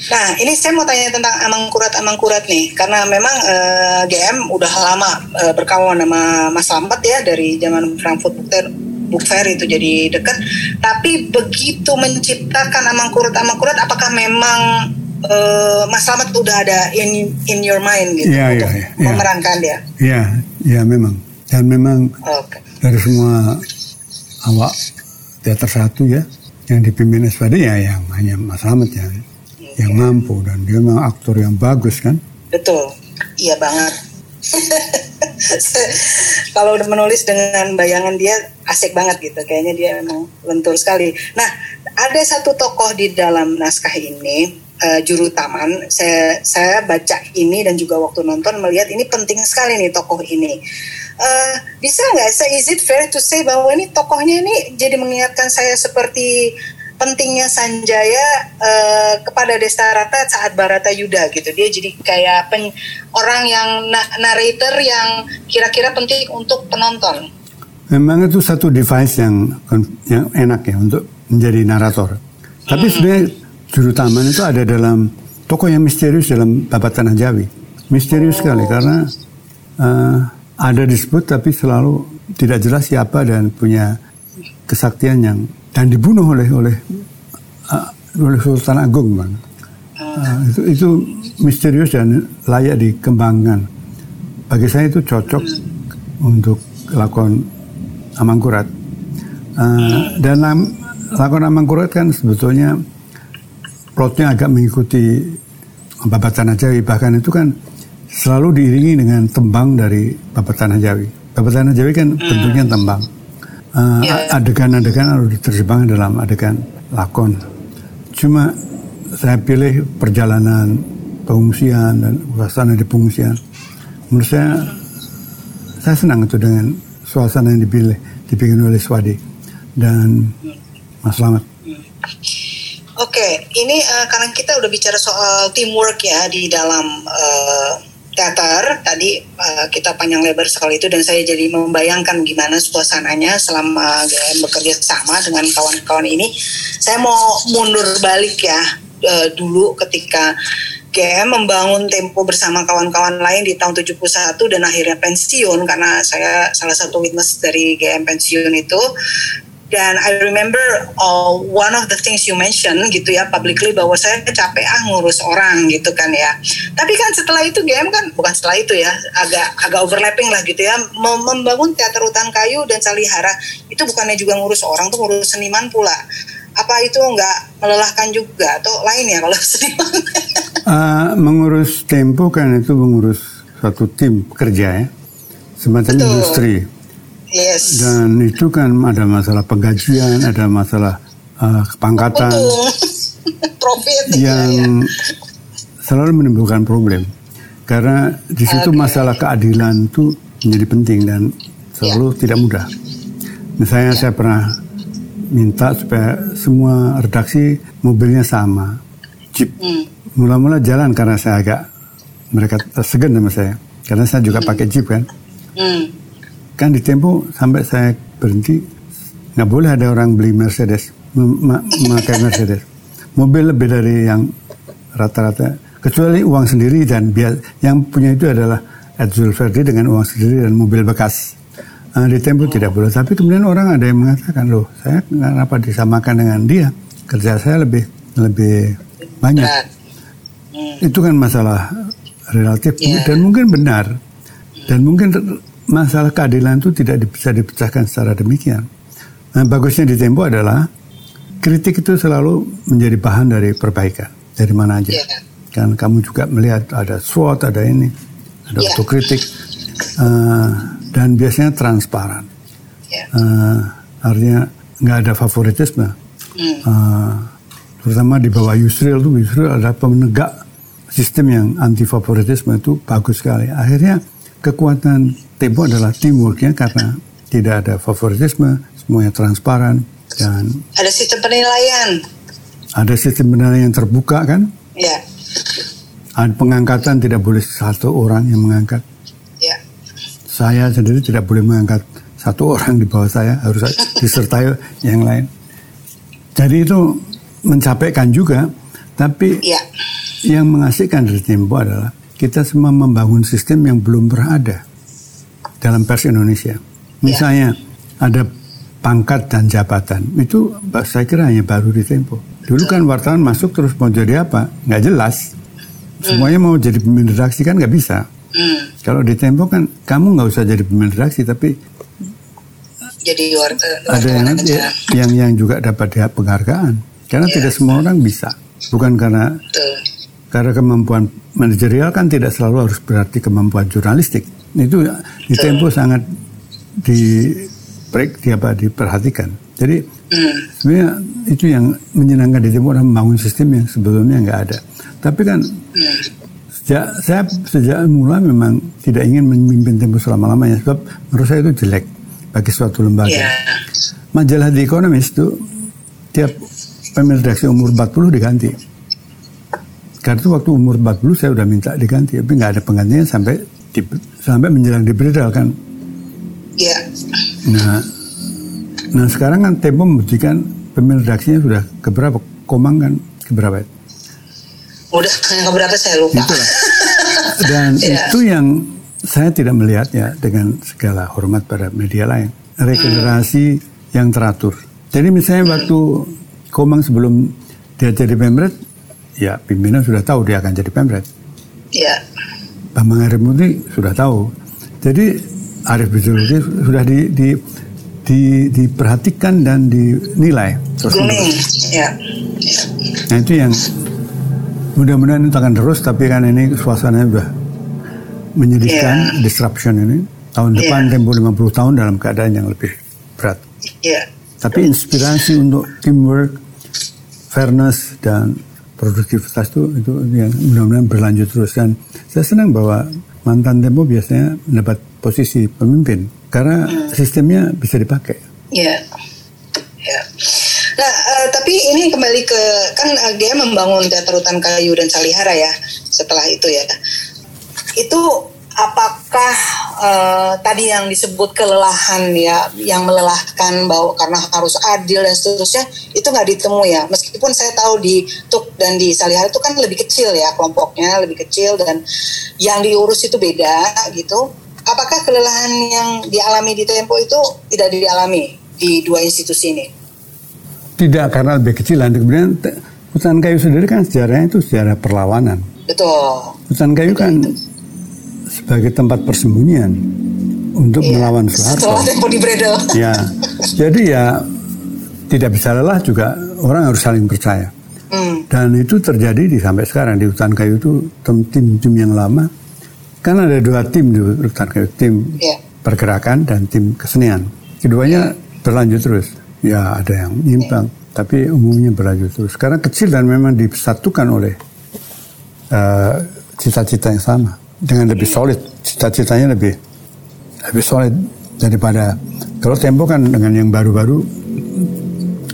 Nah, ini saya mau tanya tentang Amangkurat Amangkurat nih, karena memang eh, GM udah lama eh, berkawan sama Mas Slamet ya dari zaman Frankfurt Book Fair, Book Fair itu jadi dekat. Tapi begitu menciptakan Amangkurat Amangkurat, apakah memang eh, Mas Slamet udah ada in in your mind gitu Iya, untuk iya, iya. memerankan dia? Iya, iya memang. Dan memang Oke. dari semua awak teater satu ya yang dipimpin SPD ya yang hanya Mas Slamet ya yang mampu dan dia memang aktor yang bagus kan. Betul, iya banget. Kalau udah menulis dengan bayangan dia asik banget gitu, kayaknya dia memang lentur sekali. Nah, ada satu tokoh di dalam naskah ini, eh, juru taman. Saya saya baca ini dan juga waktu nonton melihat ini penting sekali nih tokoh ini. Eh, bisa nggak? So, is it fair to say bahwa ini tokohnya ini jadi mengingatkan saya seperti pentingnya Sanjaya eh, kepada Destarata saat Barata Yuda gitu. Dia jadi kayak pen- orang yang na- narrator yang kira-kira penting untuk penonton. Memang itu satu device yang yang enak ya untuk menjadi narator. Tapi sebenarnya juru taman itu ada dalam tokoh yang misterius dalam babat tanah Jawi. Misterius sekali karena eh, ada disebut tapi selalu tidak jelas siapa dan punya kesaktian yang dan dibunuh oleh oleh eh, oleh Sultan Agung bang. Eh, itu itu misterius dan layak dikembangkan. Bagi saya itu cocok untuk lakon Amangkurat. Eh, dan lakon Amangkurat kan sebetulnya plotnya agak mengikuti Babat Tanah Jawi. Bahkan itu kan selalu diiringi dengan tembang dari Babat Tanah Jawi. Babat Tanah Jawi kan bentuknya tembang. Eh, Ya. Adegan-adegan harus diterjemahkan dalam adegan lakon. Cuma saya pilih perjalanan pengungsian dan suasana di pengungsian. Menurut saya, saya senang itu dengan suasana yang dipilih, dibikin oleh Swadi dan Mas Slamet. Oke, ini eh, karena kita udah bicara soal teamwork ya di dalam eh, teater tadi eh, kita panjang lebar soal itu dan saya jadi membayangkan gimana suasananya selama GM bekerja sama dengan kawan-kawan ini. Saya mau mundur balik ya eh, dulu ketika GM membangun tempo bersama kawan-kawan lain di tahun 71 dan akhirnya pensiun karena saya salah satu witness dari GM pensiun itu dan I remember uh, one of the things you mentioned gitu ya publicly bahwa saya capek ah ngurus orang gitu kan ya. Tapi kan setelah itu GM kan bukan setelah itu ya agak agak overlapping lah gitu ya Mem- membangun teater hutan kayu dan salihara itu bukannya juga ngurus orang tuh ngurus seniman pula. Apa itu nggak melelahkan juga atau lain ya kalau seniman? Eh, mengurus tempo kan itu mengurus suatu tim kerja ya, semacam Betul. industri. Yes. Dan itu kan ada masalah penggajian, ada masalah eh, kepangkatan. Profit. yang selalu menimbulkan problem. Karena di situ Oke. masalah keadilan itu menjadi penting dan selalu tidak mudah. Misalnya saya pernah minta supaya semua redaksi mobilnya sama, jeep. Hmm. Mula-mula jalan karena saya agak mereka segan sama saya, karena saya juga pakai jeep kan. Hmm. Kan di Tempo sampai saya berhenti nggak boleh ada orang beli Mercedes, mem- ma- memakai Mercedes. Mobil lebih dari yang rata-rata, kecuali uang sendiri dan biar yang punya itu adalah Ed Zulverdi dengan uang sendiri dan mobil bekas. Nah, di Tempo tidak boleh. Tapi kemudian orang ada yang mengatakan loh, saya kenapa disamakan dengan dia? Kerja saya lebih lebih banyak. Hmm. Itu kan masalah relatif Iya. dan mungkin benar. Dan mungkin masalah keadilan itu tidak bisa dipecahkan secara demikian. Nah, bagusnya di Tempo adalah kritik itu selalu menjadi bahan dari perbaikan dari mana aja. Yeah. Kan kamu juga melihat ada SWOT, ada ini, ada Yeah. autokritik, eh, dan biasanya transparan. Yeah. Eh, artinya nggak ada favoritisme. Hmm. Eh, terutama di bawah Yusril itu Yusril ada penegak sistem yang anti favoritisme itu bagus sekali. Akhirnya kekuatan Tempo adalah teamworknya karena tidak ada favoritisme, semuanya transparan dan Ada sistem penilaian. ada sistem penilaian yang terbuka kan. Ya, Ada pengangkatan tidak boleh satu orang yang mengangkat. ya, Saya sendiri tidak boleh mengangkat satu orang di bawah saya harus disertai yang lain. Jadi itu mencapaikan juga, tapi ya, yang mengasihkan dari Tempo adalah kita semua membangun sistem yang belum pernah ada dalam pers Indonesia. Misalnya ada pangkat dan jabatan itu saya kira hanya baru di Tempo. Dulu kan wartawan masuk terus mau jadi apa nggak jelas. Semuanya mau jadi pemimpin redaksi kan nggak bisa. hmm. Kalau di Tempo kan kamu nggak usah jadi pemimpin redaksi tapi Jadi warga ada yang aja. yang yang juga dapat penghargaan karena Iya. tidak semua orang bisa. Bukan karena Betul. Karena kemampuan manajerial kan tidak selalu harus berarti kemampuan jurnalistik. Itu di Tempo sangat di break di apa diperhatikan. Jadi Hmm. sebenarnya itu yang menyenangkan di Tempo adalah membangun sistem yang sebelumnya nggak ada. Tapi kan Hmm. sejak saya sejak mula memang tidak ingin memimpin Tempo selama-lamanya sebab menurut saya itu jelek bagi suatu lembaga. Ya, Majalah The Economist itu tiap pemimpin redaksi umur 40 diganti. Karena itu waktu umur 40 saya udah minta diganti, tapi nggak ada penggantinya sampai di, sampai menjelang dibredal kan. ya, Nah, nah sekarang kan Tempo membuktikan pemimpin redaksinya sudah keberapa? Komang kan keberapa? ya? udah yang keberapa saya lupa. Itulah. Dan Iya. itu yang saya tidak melihatnya dengan segala hormat pada media lain. Regenerasi yang teratur. Jadi misalnya waktu Komang sebelum dia jadi pemret, ya pimpinan sudah tahu dia akan jadi pemret. Ya, Bambang Harimurti sudah tahu. Jadi Arif Bisuluki sudah di, di, di- diperhatikan dan dinilai. terus grooming. Ya, Nah itu yang mudah-mudahan itu akan terus tapi kan ini suasananya sudah menyedihkan disruption ini. Tahun Iya. depan tempo 50 tahun dalam keadaan yang lebih berat. ya, Tapi inspirasi untuk teamwork, fairness dan produktivitas itu itu yang mudah-mudahan berlanjut terus dan saya senang bahwa mantan Tempo biasanya mendapat posisi pemimpin karena sistemnya bisa dipakai. ya, ya. Nah, eh, tapi ini kembali ke kan eh, GM membangun teater hutan kayu dan salihara ya. Setelah itu ya, itu apakah eh, tadi yang disebut kelelahan ya, yang melelahkan bahwa karena harus adil dan seterusnya itu nggak ditemui ya. Meskipun saya tahu di Tuk dan di Salihara itu kan lebih kecil ya kelompoknya lebih kecil dan yang diurus itu beda gitu. Apakah kelelahan yang dialami di Tempo itu tidak dialami di dua institusi ini? Tidak karena lebih kecilan. Kemudian te- hutan kayu sendiri kan sejarahnya itu sejarah perlawanan. Betul. Hutan kayu kan sebagai tempat persembunyian untuk Iya. melawan Soeharto. Ya, jadi ya tidak bisa lelah juga orang harus saling percaya. Hmm. Dan itu terjadi di sampai sekarang di hutan kayu itu tim-tim yang lama kan ada dua tim di hutan kayu tim Iya. pergerakan dan tim kesenian. Keduanya berlanjut terus. Ya ada yang nyimpang, tapi umumnya berlanjut terus. Karena kecil dan memang disatukan oleh eh, cita-cita yang sama dengan lebih solid. Cita-citanya lebih lebih solid daripada kalau Tempo kan dengan yang baru-baru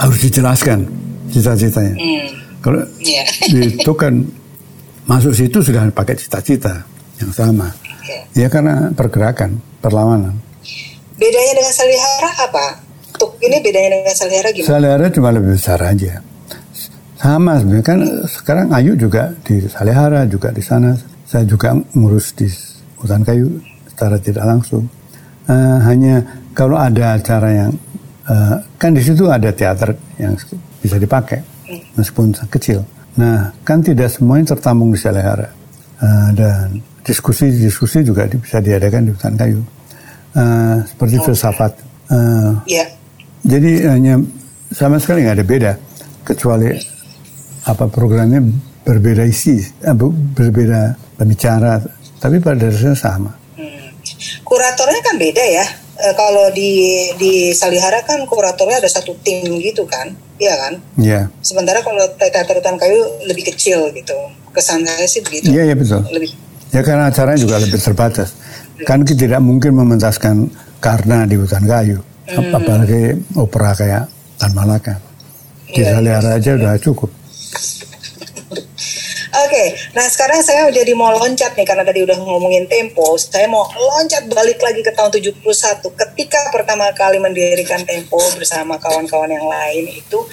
harus dijelaskan cita-citanya. Hmm. Kalau Iya. itu kan masuk situ sudah pakai cita-cita yang sama. Iya. Ya karena pergerakan, perlawanan. Bedanya dengan Salihara apa? Tuk ini bedanya dengan Salihara gimana? Salihara cuma lebih besar aja. Sama sebenarnya kan sekarang Ayu juga di Salihara juga di sana. Saya juga ngurus di hutan kayu secara tidak langsung. Eh, hanya kalau ada acara yang eh, kan di situ ada teater yang bisa dipakai meskipun kecil. Nah kan tidak semuanya tertampung di Salihara Eh, dan diskusi-diskusi juga bisa diadakan di hutan kayu. Eh, seperti filsafat. Eh, Iya. jadi hanya sama sekali nggak ada beda. kecuali apa programnya berbeda isi, eh, berbeda pembicara, tapi pada dasarnya sama. Hmm. Kuratornya kan beda ya. E, kalau di di Salihara kan kuratornya ada satu tim gitu kan, iya kan? Iya. Yeah. Sementara kalau teater hutan kayu lebih kecil gitu. Kesan saya sih begitu. Iya yeah, iya yeah, betul. Lebih. Ya karena acaranya juga lebih terbatas. Kan kita tidak mungkin mementaskan karena di hutan kayu, hmm. apalagi opera kayak Tan Malaka. Di yeah, Salihara aja udah cukup. Oke, okay, nah sekarang saya jadi mau loncat nih karena tadi udah ngomongin tempo. Saya mau loncat balik lagi ke tahun 71 ketika pertama kali mendirikan Tempo bersama kawan-kawan yang lain itu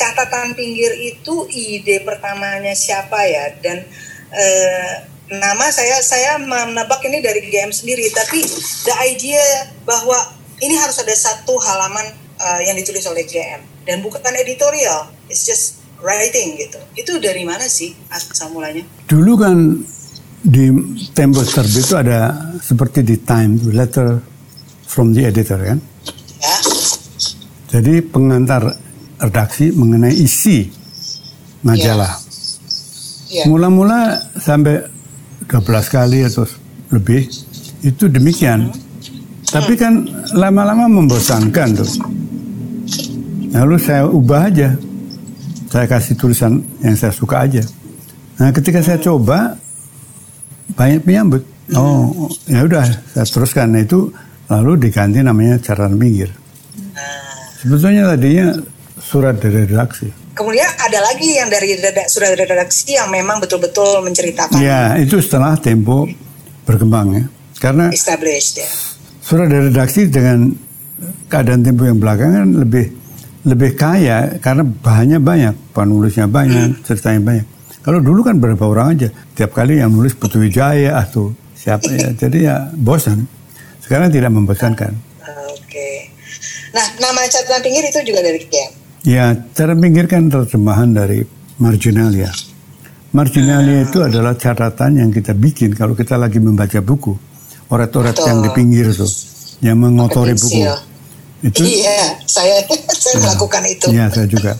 catatan pinggir itu ide pertamanya siapa ya? Dan eh, nama saya saya menebak ini dari GM sendiri. Tapi the idea bahwa ini harus ada satu halaman uh, yang ditulis oleh GM dan bukan editorial. It's just writing gitu. Itu dari mana sih asal mulanya? Dulu kan di Tempo terbit itu ada seperti di Time, letter from the editor kan. Ya. Jadi pengantar redaksi mengenai isi majalah. Ya. Ya. Mula-mula sampai 12 kali atau lebih itu demikian. Hmm. Tapi kan lama-lama membosankan tuh. Lalu saya ubah aja saya kasih tulisan yang saya suka aja. Nah, ketika saya coba banyak penyambut. Oh, ya udah saya teruskan. Nah, itu lalu diganti namanya catatan pinggir. Sebetulnya tadinya surat dari redaksi. Kemudian ada lagi yang dari surat dari redaksi yang memang betul-betul menceritakan. Ya, itu setelah tempo berkembang ya. Karena established ya. Surat dari redaksi dengan keadaan tempo yang belakangan lebih lebih kaya karena bahannya banyak, penulisnya banyak, ceritanya banyak. Kalau dulu kan berapa orang aja, tiap kali yang nulis Putu Wijaya atau siapa ya, jadi ya bosan. Sekarang tidak membosankan. Oke. Nah, nama catatan pinggir itu juga dari Kian? Ya, cara pinggir kan terjemahan dari marginalia. Marginalia itu adalah catatan yang kita bikin kalau kita lagi membaca buku. Orat-orat yang di pinggir itu, yang mengotori buku itu? Iya saya saya melakukan itu. Iya saya juga.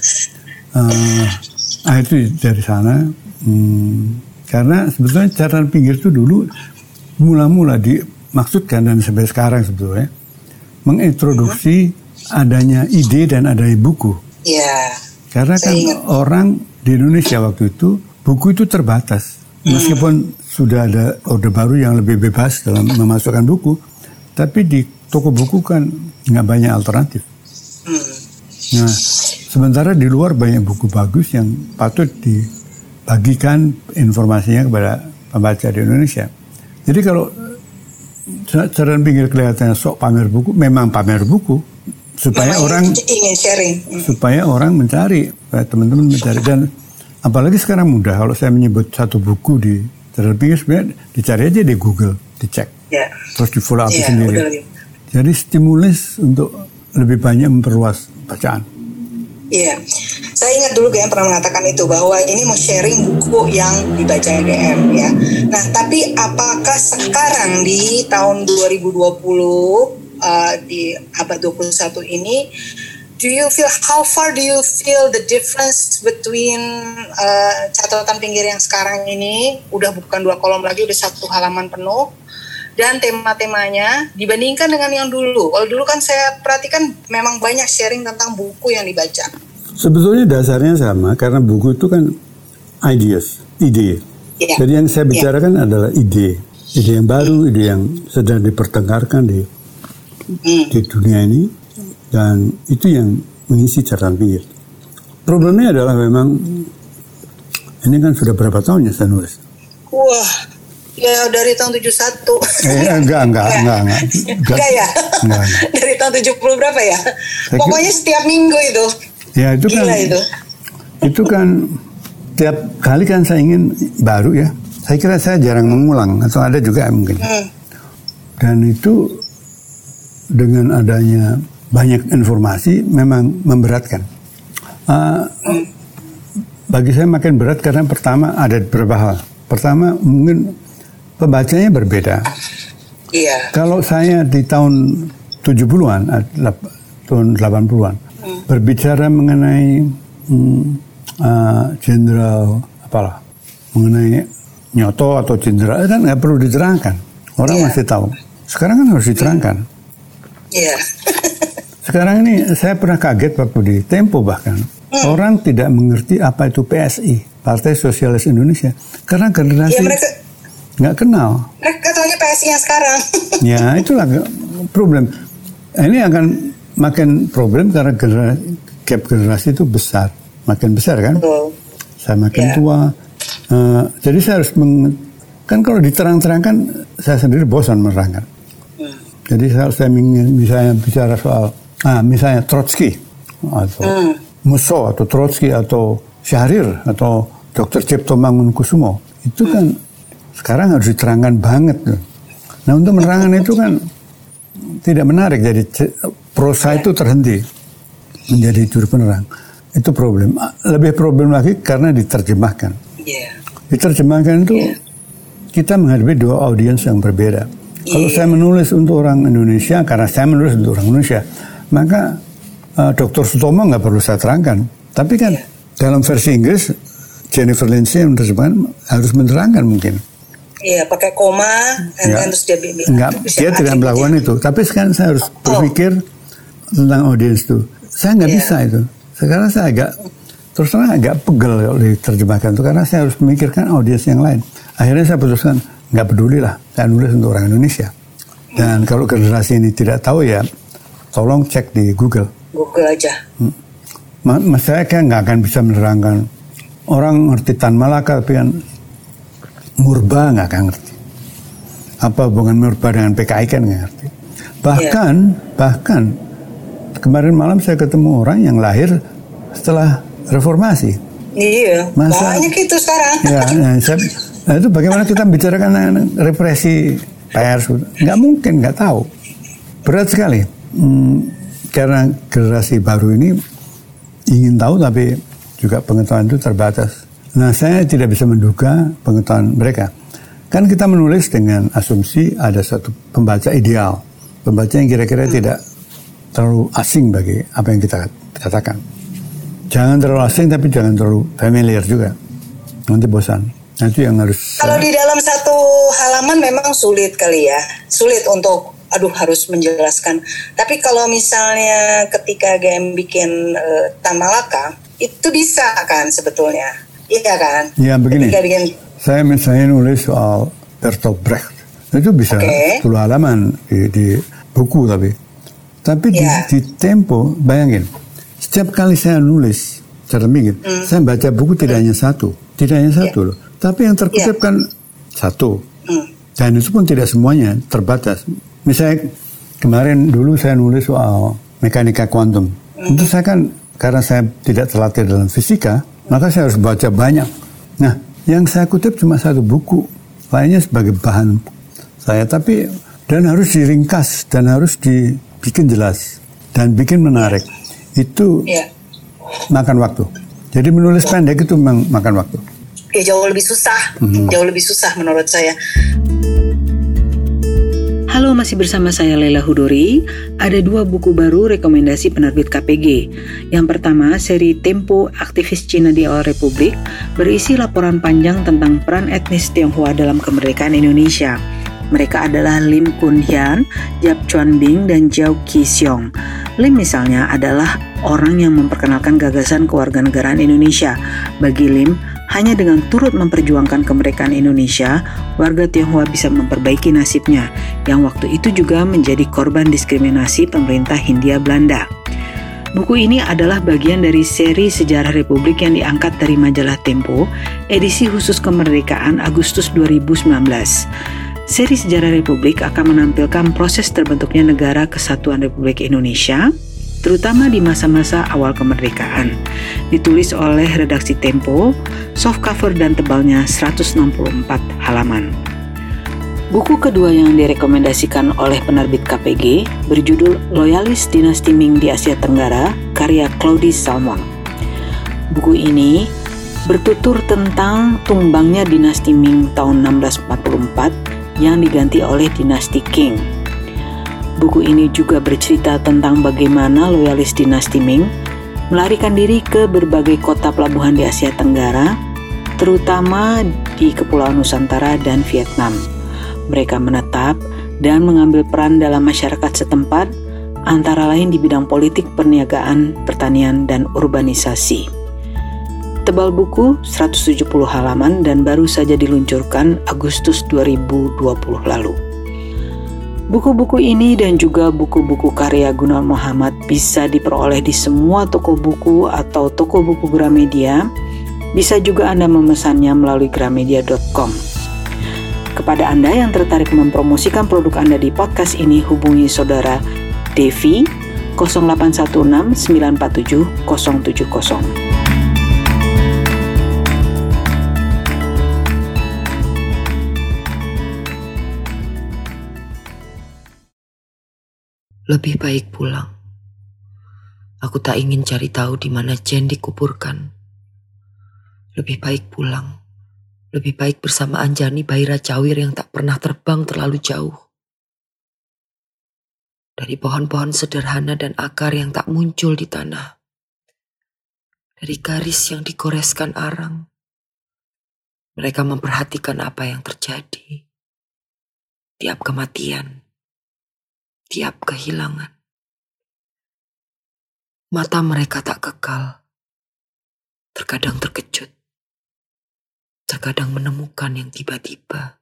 Uh, ah itu dari sana hmm, karena sebetulnya catatan pinggir itu dulu mula-mula dimaksudkan dan sampai sekarang sebetulnya mengintroduksi adanya ide dan adanya buku. Iya. Karena kan ingat. orang di Indonesia waktu itu buku itu terbatas. Hmm. meskipun sudah ada orde baru yang lebih bebas dalam memasukkan buku tapi di toko buku kan nggak banyak alternatif. Hmm. Nah, sementara di luar banyak buku bagus yang patut dibagikan informasinya kepada pembaca di Indonesia. Jadi kalau cara pinggir kelihatannya sok pamer buku, memang pamer buku supaya memang orang ingin sharing, hmm. supaya orang mencari, teman-teman mencari dan apalagi sekarang mudah kalau saya menyebut satu buku di cara pinggir sebenarnya dicari aja di Google, dicek, yeah. terus di follow up yeah, sendiri. Jadi stimulus untuk lebih banyak memperluas bacaan. Iya, saya ingat dulu GM pernah mengatakan itu bahwa ini mau sharing buku yang dibaca GM ya. Nah, tapi apakah sekarang di tahun 2020 uh, di abad 21 ini do you feel how far do you feel the difference between uh, catatan pinggir yang sekarang ini udah bukan dua kolom lagi udah satu halaman penuh dan tema-temanya dibandingkan dengan yang dulu. Kalau dulu kan saya perhatikan memang banyak sharing tentang buku yang dibaca. Sebetulnya dasarnya sama karena buku itu kan ideas, ide. Yeah. Jadi yang saya bicarakan yeah. adalah ide, ide yang baru, ide yang sedang dipertengkarkan di mm. di dunia ini dan itu yang mengisi catatan pinggir. Problemnya adalah memang ini kan sudah berapa tahun ya saya nulis. Wah, Ya dari tahun 71. Eh, enggak, enggak, enggak, enggak, enggak. Enggak ya? Enggak, enggak. dari tahun 70 berapa ya? Saya Pokoknya setiap minggu itu. Ya itu kan. Gila itu. Itu kan tiap kali kan saya ingin baru ya. Saya kira saya jarang mengulang atau ada juga mungkin. Hmm. Dan itu dengan adanya banyak informasi memang memberatkan. Uh, hmm. Bagi saya makin berat karena pertama ada beberapa hal. Pertama mungkin pembacanya berbeda. Iya. Kalau saya di tahun 70-an, tahun 80-an, hmm. berbicara mengenai hmm, uh, jenderal apalah mengenai nyoto atau jenderal kan nggak perlu diterangkan orang Iya. masih tahu sekarang kan harus diterangkan Iya. sekarang ini saya pernah kaget waktu di Tempo bahkan Hmm. orang tidak mengerti apa itu PSI Partai Sosialis Indonesia karena generasi Iya mereka nggak kenal mereka taunya PSI yang sekarang. ya itulah problem ini akan makin problem karena generasi, gap generasi itu besar makin besar kan Betul. saya makin Ya. tua Eh, jadi saya harus meng, kan kalau diterang-terangkan saya sendiri bosan menerangkan Hmm. jadi saya, saya ingin misalnya bicara soal ah misalnya Trotsky atau Hmm. Musso atau Trotsky atau Syahrir atau Dr. Cipto Mangunkusumo itu kan sekarang harus diterangkan banget tuh. Nah untuk menerangkan itu kan tidak menarik jadi prosa itu terhenti menjadi juru penerang itu problem lebih problem lagi karena diterjemahkan Iya. diterjemahkan itu Iya. kita menghadapi dua audiens yang berbeda. Kalau Iya. saya menulis untuk orang Indonesia, karena saya menulis untuk orang Indonesia, maka uh, Dr. Sutomo nggak perlu saya terangkan. Tapi kan dalam versi Inggris, Jennifer Lindsay yang menerjemahkan harus menerangkan mungkin. Iya, pakai koma, and Ya. then terus dia bilang. Enggak, dia tidak melakukan itu. Tapi sekarang saya harus berpikir tentang audiens itu. Saya nggak Iya. bisa itu. Sekarang saya agak terus terang agak pegel kalau diterjemahkan itu karena saya harus memikirkan audiens yang lain. Akhirnya saya putuskan nggak peduli lah. Saya nulis untuk orang Indonesia. Dan kalau generasi ini tidak tahu ya, tolong cek di Google. Google aja. Ma- Mas saya kan nggak akan bisa menerangkan orang ngerti Tan Malaka tapi kan Murba nggak akan ngerti. Apa hubungan Murba dengan PKI kan nggak ngerti. Bahkan bahkan kemarin malam saya ketemu orang yang lahir setelah reformasi. Iya, Masa- banyak itu sekarang. Ya, nah, saya- nah, itu bagaimana kita bicarakan represi pers? Nggak mungkin, nggak tahu. Berat sekali. Hmm, karena generasi baru ini ingin tahu tapi juga pengetahuan itu terbatas. Nah, saya tidak bisa menduga pengetahuan mereka. Kan kita menulis dengan asumsi ada satu pembaca ideal, pembaca yang kira-kira tidak terlalu asing bagi apa yang kita katakan. Jangan terlalu asing tapi jangan terlalu familiar juga. Nanti bosan. Nah, itu yang harus Kalau di dalam satu halaman memang sulit kali ya, sulit untuk aduh harus menjelaskan. Tapi kalau misalnya ketika game bikin eh, Tan Malaka, itu bisa kan sebetulnya, iya kan? Ya, begini. Ketika bikin Saya misalnya nulis soal Bertolt Brecht. Itu bisa Oke. 10 halaman di, di buku tapi. Tapi di, Ya. di Tempo, bayangin. Setiap kali saya nulis, cara mikir, Hmm. saya baca buku tidak hanya satu. Tidak hanya satu loh. Tapi yang terkutip Ya. kan satu. hmm, Dan itu pun tidak semuanya, terbatas. Misalnya kemarin dulu saya nulis soal mekanika kuantum. Itu saya kan, karena saya tidak terlatih dalam fisika, maka saya harus baca banyak. Nah, yang saya kutip cuma satu buku, lainnya sebagai bahan saya. Tapi, dan harus diringkas, dan harus dibikin jelas, dan bikin menarik. Itu ya, makan waktu. Jadi menulis pendek itu memang makan waktu. ya jauh lebih susah, Hmm. jauh lebih susah menurut saya. Halo, masih bersama saya Lela Hudori. Ada dua buku baru rekomendasi penerbit KPG. Yang pertama, seri Tempo Aktivis Cina di Awal Republik berisi laporan panjang tentang peran etnis Tionghoa dalam kemerdekaan Indonesia. Mereka adalah Lim Kun Hian, Yap Chuan Bing, dan Jiao Qi Xiong. Lim misalnya adalah orang yang memperkenalkan gagasan kewarganegaraan Indonesia. Bagi Lim, hanya dengan turut memperjuangkan kemerdekaan Indonesia, warga Tionghoa bisa memperbaiki nasibnya, yang waktu itu juga menjadi korban diskriminasi pemerintah Hindia Belanda. Buku ini adalah bagian dari seri Sejarah Republik yang diangkat dari majalah Tempo, edisi khusus kemerdekaan Agustus 2019. Seri Sejarah Republik akan menampilkan proses terbentuknya negara kesatuan Republik Indonesia, terutama di masa-masa awal kemerdekaan. Ditulis oleh redaksi Tempo, soft cover dan tebalnya 164 halaman. Buku kedua yang direkomendasikan oleh penerbit KPG berjudul Loyalis Dinasti Ming di Asia Tenggara, karya Claudie Salmon. Buku ini bertutur tentang tumbangnya dinasti Ming tahun 1644 yang diganti oleh dinasti Qing. Buku ini juga bercerita tentang bagaimana loyalis dinasti Ming melarikan diri ke berbagai kota pelabuhan di Asia Tenggara, terutama di Kepulauan Nusantara dan Vietnam. Mereka menetap dan mengambil peran dalam masyarakat setempat, antara lain di bidang politik, perniagaan, pertanian, dan urbanisasi. Tebal buku 170 halaman dan baru saja diluncurkan Agustus 2020 lalu. Buku-buku ini dan juga buku-buku karya Gunawan Muhammad bisa diperoleh di semua toko buku atau toko buku Gramedia. Bisa juga Anda memesannya melalui gramedia.com. Kepada Anda yang tertarik mempromosikan produk Anda di podcast ini, hubungi saudara Devi 0816 947 070. Lebih baik pulang. Aku tak ingin cari tahu di mana Jen dikuburkan. Lebih baik pulang. Lebih baik bersama Anjani Baira Cawir yang tak pernah terbang terlalu jauh. Dari pohon-pohon sederhana dan akar yang tak muncul di tanah. Dari garis yang dikoreskan arang. Mereka memperhatikan apa yang terjadi. Tiap kematian tiap kehilangan. Mata mereka tak kekal, terkadang terkejut, terkadang menemukan yang tiba-tiba.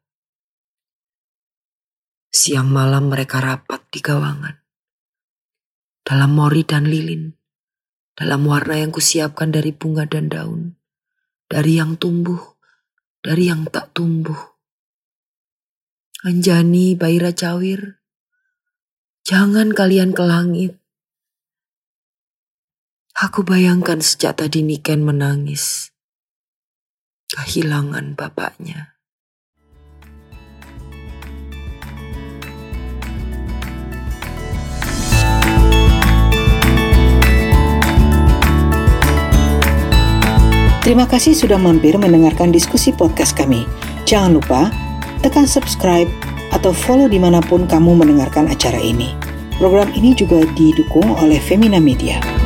Siang malam mereka rapat di gawangan, dalam mori dan lilin, dalam warna yang kusiapkan dari bunga dan daun, dari yang tumbuh, dari yang tak tumbuh. Anjani Baira Cawir, Jangan kalian ke langit. Aku bayangkan sejak tadi Niken menangis. Kehilangan bapaknya. Terima kasih sudah mampir mendengarkan diskusi podcast kami. Jangan lupa tekan subscribe atau follow di mana pun kamu mendengarkan acara ini. Program ini juga didukung oleh Femina Media.